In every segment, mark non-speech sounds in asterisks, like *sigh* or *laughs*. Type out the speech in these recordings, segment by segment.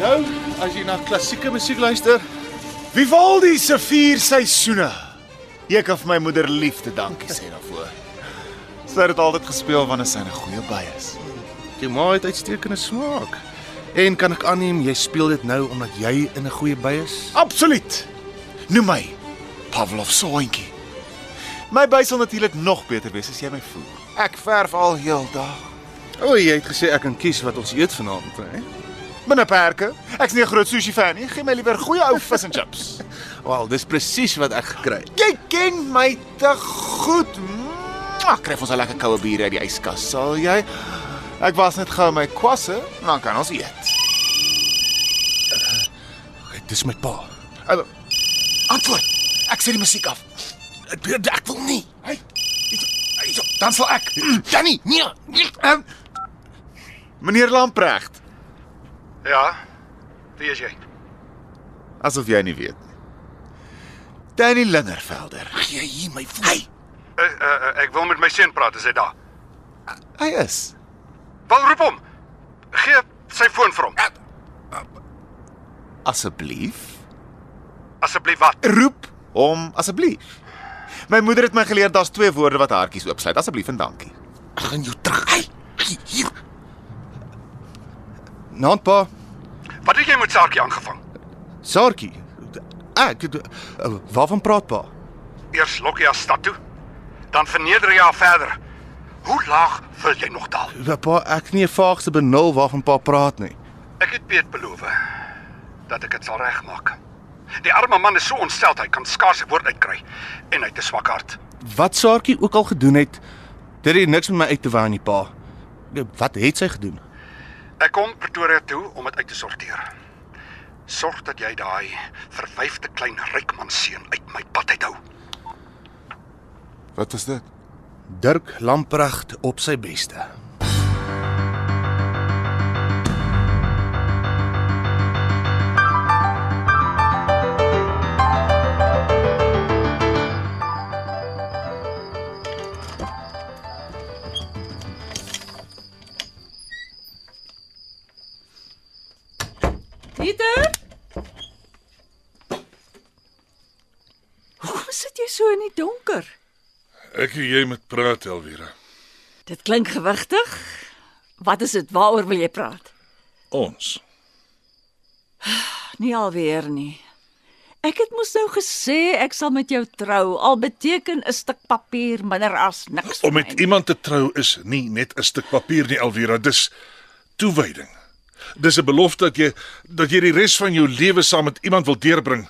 Nou, as jy na klassieke musiek luister, Vivaldi se vier seisoene. Ek kan vir my moeder liefde dankie sê daarvoor. Sy het dit altyd gespeel wanneer sy 'n goeie by is. jou ma het uitstekende smaak. En kan ek aanneem jy speel dit nou omdat jy in 'n goeie by is? Absoluut. Noem my Pavlov se hondjie. My by sal natuurlik nog beter wees as jy my voer. Ek verf al heeldag. O, jy het gesê ek kan kies wat ons eet vanaand, hè? Binne perke. Ek's nie 'n groot sushi fan nie. Gee my liewer goeie ou vis en chips. *laughs* Wel, dis presies wat ek gekry het. Jy ken my te goed. Mwah, Kry ons 'n lekker koue bier uit die yskas, sal jy? Ek was net gou my kwasse, dan kan ons eet. Okay, dis my pa. Uh, Antwoord. Ek sit die musiek af. Ek, ek wil nie. Hey. Dan sal ek. Jannie, nee. Um, meneer Lamprecht, Ja. Wie is jy? asof jy nie weet nie. Danny Lingervelder. Gee hier my voet. Hey, Uh, uh, uh, ek wil met my seun praat, is hy daar? hy is. Wel roep hom. Gee sy foon vir hom. Asseblief, Asseblief wat? roep hom asseblief. My moeder het my geleer daar's twee woorde wat haartjies oopsluit. Asseblief en dankie. Ek gaan jou terug. Hey, hier. Naand pa, Wat het jy met Saartjie aangevang? Saartjie. Ek uh, waarvan praat pa? Eers lok jy haar stad toe, dan verneder jy haar verder. Hoe laag wil jy nog daal? Ja, Pa, ek nie 'n vaagste benul waarvan pa praat nie. Ek het Piet beloof dat ek dit sal regmaak. Die arme man is so ontstel hy kan skaars 'n woord uitkry en hy het 'n swak hart. Wat Saartjie ook al gedoen het, dit het niks met my uit te waai nie, pa. Wat het sy gedoen? Ek kom Pretoria toe om dit uit te sorteer. Sorg dat jy daai verwyfde klein rykman seun uit my pad uithou. wat was dit? Dirk Lamprecht op sy beste. Ek en jy moet praat, Elvira. Dit klink gewigtig. Wat is dit? Waaroor wil jy praat? Ons. *sighs* Nie alweer nie. Ek het mos nou gesê ek sal met jou trou. Al beteken 'n stuk papier minder as niks. Om met nie. iemand te trou is nie net 'n stuk papier nie, Elvira, dis toewyding. Dis 'n belofte dat jy dat jy die res van jou lewe saam met iemand wil deurbring.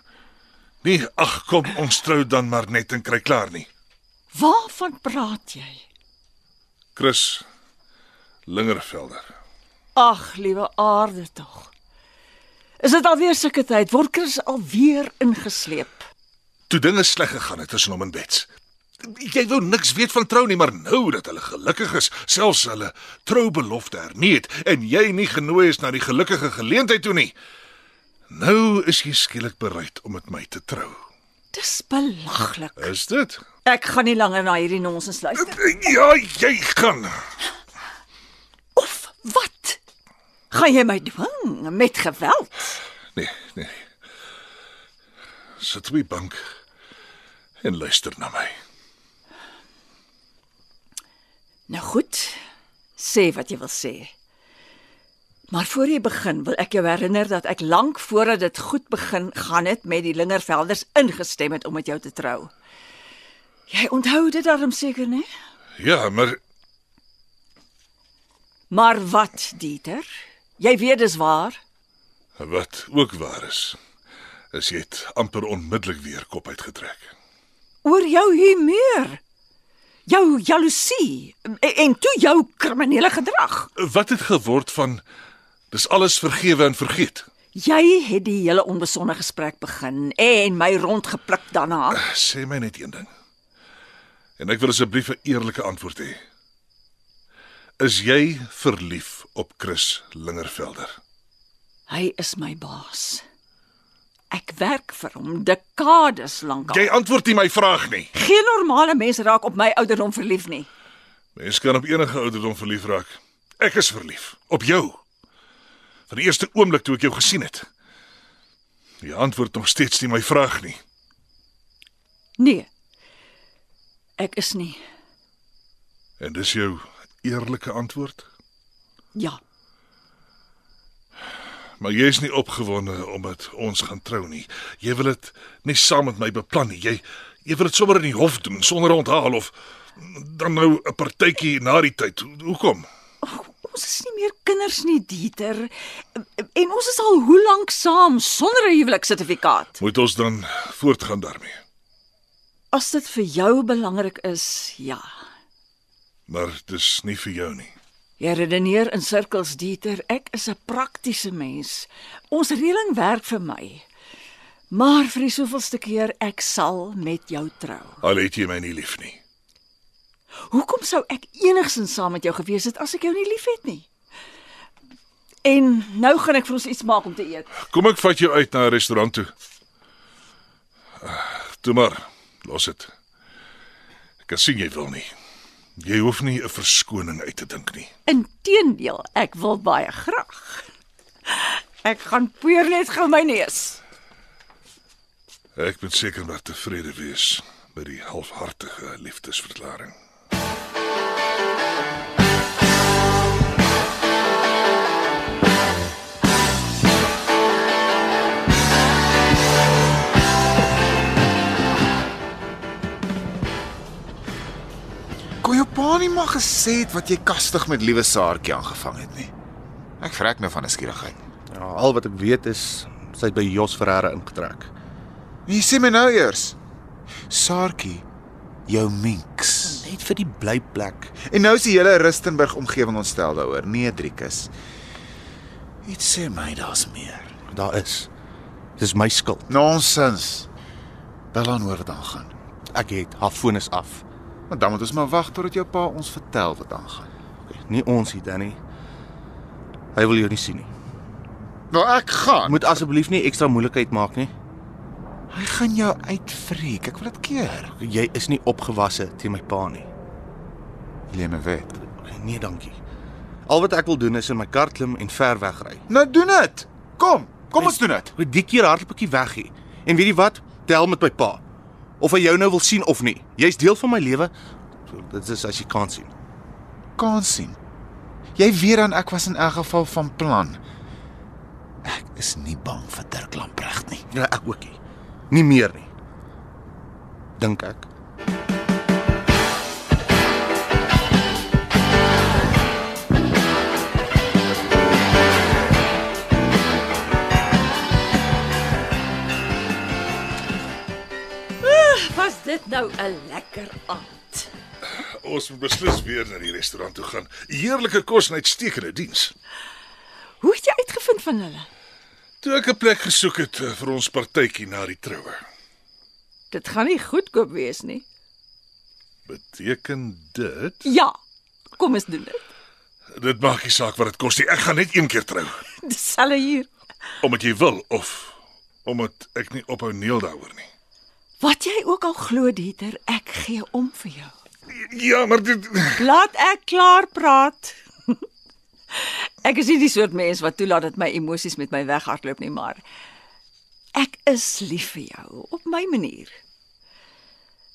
Nie ag kom ons trou dan maar net en kry klaar nie. Waarvan praat jy? Chris Lingervelder. Ag, liewe aarde tog. Is dit alweer sulke tyd? Word Chris alweer ingesleep? Toe dinge sleg gegaan het tussen hom en Bets. Jy wou niks weet van trou nie, maar nou dat hulle gelukkig is, selfs hulle troubelofte hernie het en jy nie genooi is na die gelukkige geleentheid toe nie. Nou is jy skielik bereid om met my te trou. Dis belaglik. Is dit? Ek gaan nie langer na hierdie nonsens luister. Ja, jy gaan. Of wat? Gaan jy my dwing met geweld? Nee, nee. Sit op die bank en luister na my. Nou goed. Sê wat jy wil sê. Maar voor jy begin, wil ek jou herinner dat ek lank voordat dit goed begin gaan het met die Lingervelders ingestem het om met jou te trou. Jy onthou dit darm seker, né? Ja, maar Maar wat, Dieter? Jy weet dis waar. wat ook waar is, is jy het amper onmiddellik weer kop uitgetrek. Oor jou humeur. Jou jaloesie en, en toe jou kriminele gedrag. Wat het geword van dis alles vergewe en vergeet? Jy het die hele onbesonde gesprek begin en my rondgepluk daarna. Sê my net een ding. En ek wil asseblief 'n eerlike antwoord hê. Is jy verlief op Chris Lingervelder? Hy is my baas. Ek werk vir hom dekades lank al. Jy antwoord nie my vraag nie. Geen normale mens raak op my ouderdom verlief nie. Mens kan op enige ouderdom verlief raak. Ek is verlief op jou. Van die eerste oomblik toe ek jou gesien het. Jy antwoord nog steeds nie my vraag nie. Nee. Ek is nie. En dis jou eerlike antwoord? Ja. Maar jy is nie opgewonde omdat ons gaan trou nie. Jy wil dit nie saam met my beplan nie. Jy jy wil dit sommer in die hof doen sonder onthaal of dan nou 'n partytjie na die tyd. Ho- Hoekom? Ons is nie meer kinders nie, Dieter. En ons is al hoe lank saam sonder 'n huweliksertifikaat. Moet ons dan voortgaan daarmee? As dit vir jou belangrik is, ja. Maar dis nie vir jou nie. Jy redeneer in sirkels, Dieter. Ek is 'n praktiese mens. Ons reëling werk vir my. Maar vir die soveelste keer ek sal met jou trou. Al het jy my nie lief nie. Hoekom sou ek enigsins saam met jou gewees het as ek jou nie liefhet nie? En nou gaan ek vir ons iets maak om te eet. Kom ek vat jou uit na 'n restaurant toe. Ah, Toe maar, los dit. Ek kan sien jy wil nie. Jy hoef nie 'n verskoning uit te dink nie. Inteendeel, ek wil baie graag. Ek gaan poeier net gou my neus. Ek moet seker maar tevrede wees met die halfhartige liefdesverklaring. Kon jou pa nie maar gesê het wat jy kastig met liewe Saartjie aangevang het nie. Ek vrek nou van 'n skierigheid. Ja, al wat ek weet is sy het by Jos Ferreira ingetrek. Jy sê my nou eers. Saartjie, jou minks. Net vir die blyplek. En nou is die hele Rustenburg omgewing ontstel daaroor. Nee, Driekus. Iets sê my daar's meer. Daar is. Dis my skuld. Nonsens. Bel aan hoor wat aangaan. Ek het haar foon is af. Maar dan moet ons maar wag totdat jou pa ons vertel wat aangaan. Nie ons hier, Danny. Hy wil jou nie sien nie. Nou ek gaan. Moet asseblief nie ekstra moeilikheid maak nie. Hy gaan jou uitfreek. Ek wil dit keer. Jy is nie opgewasse teen my pa nie. Wil jy my weet? Nee, dankie. Al wat ek wil doen is in my kar klim en ver wegry. Nou doen dit. Kom, kom ons doen dit. Die keer hardloop ek weg hier. En weet jy wat? Tel met my pa. Of hy jou nou wil sien of nie. Jy's deel van my lewe. So, dit is as jy kan sien. Kan sien. Jy weet dan ek was in elk geval van plan. Ek is nie bang vir Dirk Lamprecht nie. Ja, ek ook nie. Nie meer nie. Dink ek. Was dit nou 'n lekker aand? Ons moet beslis weer na die restaurant toe gaan. Heerlike kos en uitstekende diens. Hoe het jy uitgevind van hulle? Toe ek 'n plek gesoek het eh, vir ons partytjie na die troue. Dit gaan nie goedkoop wees nie. Beteken dit Ja. Kom ons doen dit. dit maak nie saak wat dit kos nie. Ek gaan net een keer trou. *laughs* Dieselfde hier. Omdat jy wil of omdat ek nie ophou neel daaroor nie. Wat jy ook al glo, Dieter, ek gee om vir jou. Ja, maar dit Laat ek klaar praat. Ek is nie die soort mens wat toelaat dat my emosies met my weghardloop nie, maar ek is lief vir jou op my manier.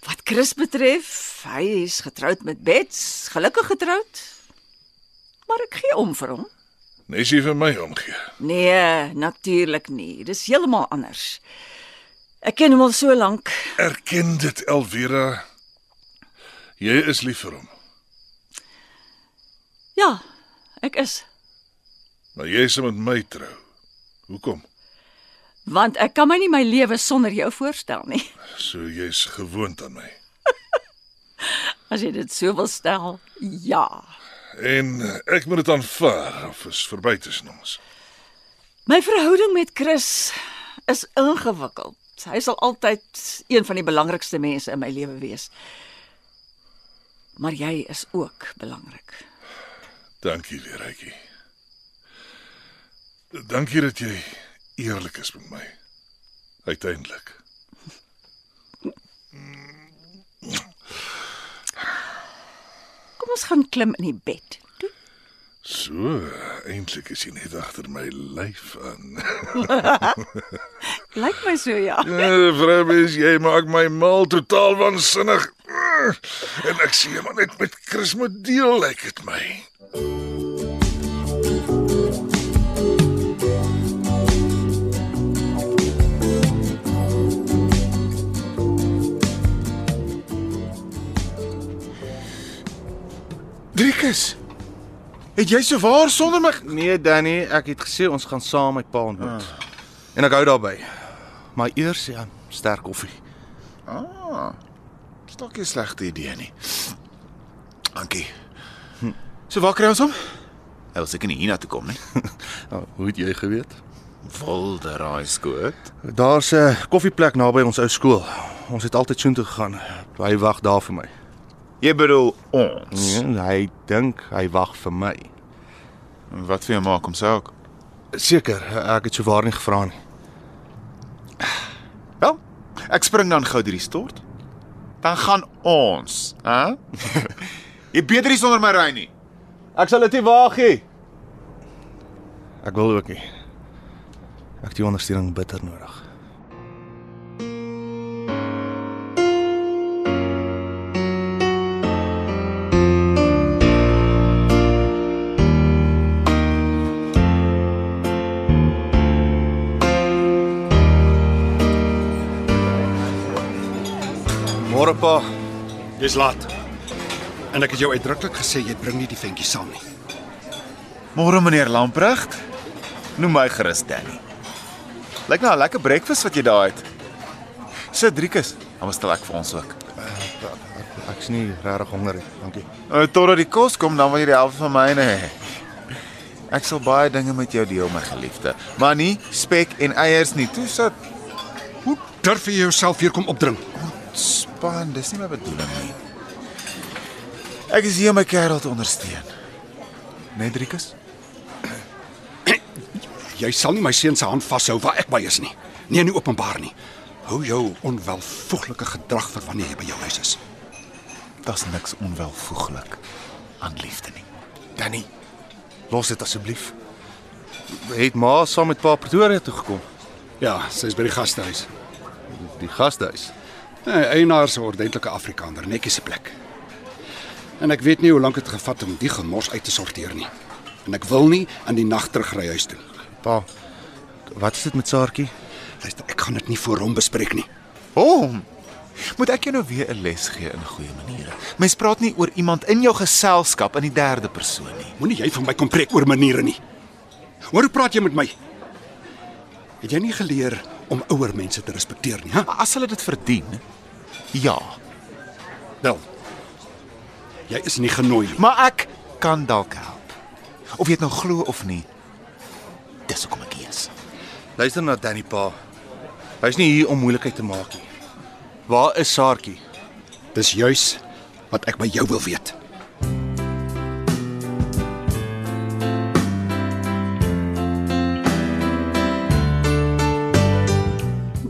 Wat Chris betref, hy is getroud met Bets, gelukkig getroud. Maar ek gee om vir hom. Nes jy vir my omgee. Nee, natuurlik nie. Dis heeltemal anders. Ek ken hom al so lank. Erken dit, Elvira. Jy is lief vir hom, Ja, ek is. Maar jy is met my trou. Hoekom? Want ek kan my nie my lewe sonder jou voorstel nie. *laughs* So jy's gewoond aan my. As jy dit so wil stel, ja. En ek moet dit aanvaar of is verby tussen ons. My verhouding met Chris is ingewikkeld. Hy sal altyd een van die belangrikste mense in my lewe wees. Maar jy is ook belangrik. Dankie Rykie. Dankie dat jy eerlik is met my. Uiteindelik. Kom ons gaan klim in die bed. So, eintlik is jy net agter my lyf aan. *laughs* Lyk my so ja. Eh, Vrou, mens, jy maak my mal totaal waansinnig. En ek sien maar net met Chris moet deel lyk dit my. Driekus. Het jy so waar sonder my Nee, Danny, ek het gesê ons gaan saam my pa ontmoet. En ek hou daarby. Maar eers ja, sterk koffie. Stokkie slegte idee nie. Dankie. So waar kry ons hom? Hy wil seker nie hiernatoe kom nie. Nou, *laughs* hoe het jy geweet? Wolderraai skoot. Daar's 'n koffieplek naby ons ou skool. Ons het altyd soontoe gegaan. Hy wag daar vir my. Jy bedoel ons. Ja, hy dink hy wag vir my. Wat vir jou maak hom ook? Seker, ek het souwaar nie gevra nie. Wel, ek spring dan gou deur die stort. Dan gaan ons, hè? *laughs* jy beter nie sonder my ry nie. Ek sal dit nie waag nie. Ek wil ook nie. Ek het die ondersteuning bitter nodig. Môre pa. Dis laat. En ek het jou uitdruklik gesê jy bring nie die ventjie saam nie. Môre meneer Lamprecht. Noem my gerus Danny. Lyk nou 'n lekker breakfast wat jy daar het. Sit Driekus, dan bestel ek vir ons ook. Ek's nie regtig honger nie. Dankie. Uh, Totdat die kos kom, dan wil jy die helfte van myne hê. Ek sal baie dinge met jou deel, my geliefde, maar nie spek en eiers nie. Toe sit Hoe durf jy jouself hier kom opdring? Span, dis nie my bedoeling nie. Ek is hier om my kerel te ondersteun. Net Driekus? Jy sal nie my seun se hand vashou waar ek by is nie. Nee, nie openbaar nie. Hou jou onwelvoeglike gedrag vir wanneer jy by jou huis is. Daar's niks onwelvoeglik aan liefde nie. Danny, los dit asseblief. Het ma saam met pa Pretoria toe gekom? Ja, sy's by die gastehuis. Die gastehuis. Nee, eienaar se ordentlike Afrikaner, netjies se plek. En ek weet nie hoe lank dit gevat om die gemors uit te sorteer nie. En ek wil nie in die nag terugry huis toe. Pa, wat is dit met Saartjie? Luister, ek gaan dit nie voor hom bespreek nie. Hom. Moet ek jou nou weer 'n les gee in goeie maniere? Mens praat nie oor iemand in jou geselskap in die derde persoon nie. Moenie jy van my kom preek oor maniere nie. Hoor hoe praat jy met my? Het jy nie geleer om ouer mense te respekteer nie, hè? As hulle dit verdien, ja. Wel. Jy is nie genooi nie. Maar ek kan dalk help. Of jy dit nou glo of nie. Dis hoekom ek hier is. Luister na Danny pa. Hy's nie hier om moeilikheid te maak nie. Waar is Saartjie? Dis juis wat ek by jou wil weet.